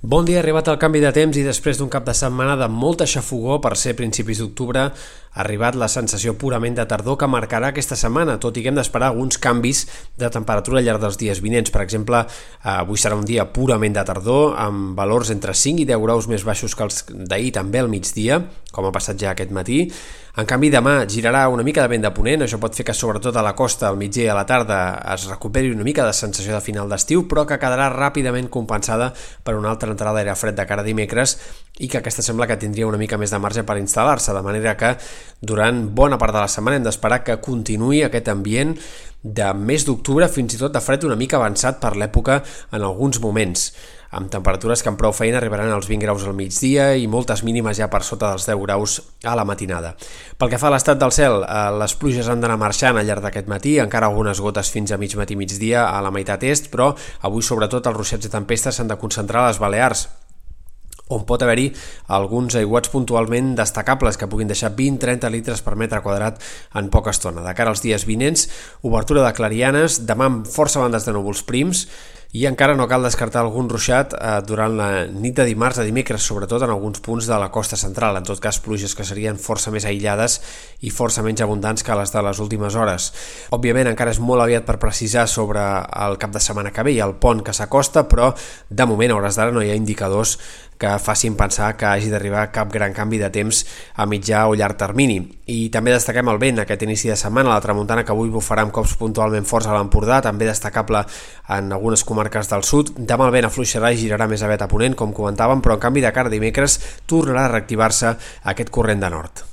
Bon dia, arribat el canvi de temps i després d'un cap de setmana de molta xafogó per ser principis d'octubre, ha arribat la sensació purament de tardor que marcarà aquesta setmana, tot i que hem d'esperar alguns canvis de temperatura al llarg dels dies vinents. Per exemple, eh, avui serà un dia purament de tardor, amb valors entre 5 i 10 graus més baixos que els d'ahir també al migdia, com ha passat ja aquest matí. En canvi, demà girarà una mica de vent de ponent, això pot fer que sobretot a la costa, al migdia i a la tarda, es recuperi una mica de sensació de final d'estiu, però que quedarà ràpidament compensada per una altra entrada d'aire fred de cara a dimecres i que aquesta sembla que tindria una mica més de marge per instal·lar-se, de manera que durant bona part de la setmana hem d'esperar que continuï aquest ambient de mes d'octubre, fins i tot de fred una mica avançat per l'època en alguns moments amb temperatures que amb prou feina arribaran als 20 graus al migdia i moltes mínimes ja per sota dels 10 graus a la matinada. Pel que fa a l'estat del cel, eh, les pluges han d'anar marxant al llarg d'aquest matí, encara algunes gotes fins a mig matí migdia a la meitat est, però avui sobretot els ruixats i tempestes s'han de concentrar a les Balears, on pot haver-hi alguns aiguats puntualment destacables que puguin deixar 20-30 litres per metre quadrat en poca estona. De cara als dies vinents, obertura de clarianes, demà amb força bandes de núvols prims, i encara no cal descartar algun ruixat eh, durant la nit de dimarts a dimecres, sobretot en alguns punts de la costa central, en tot cas pluges que serien força més aïllades i força menys abundants que les de les últimes hores. Òbviament encara és molt aviat per precisar sobre el cap de setmana que ve i el pont que s'acosta, però de moment a hores d'ara no hi ha indicadors que facin pensar que hagi d'arribar cap gran canvi de temps a mitjà o llarg termini. I també destaquem el vent aquest inici de setmana, la tramuntana que avui bufarà amb cops puntualment forts a l'Empordà, també destacable en algunes comarques del sud. Demà el vent afluixarà i girarà més avet a ponent, com comentàvem, però en canvi de cara a dimecres tornarà a reactivar-se aquest corrent de nord.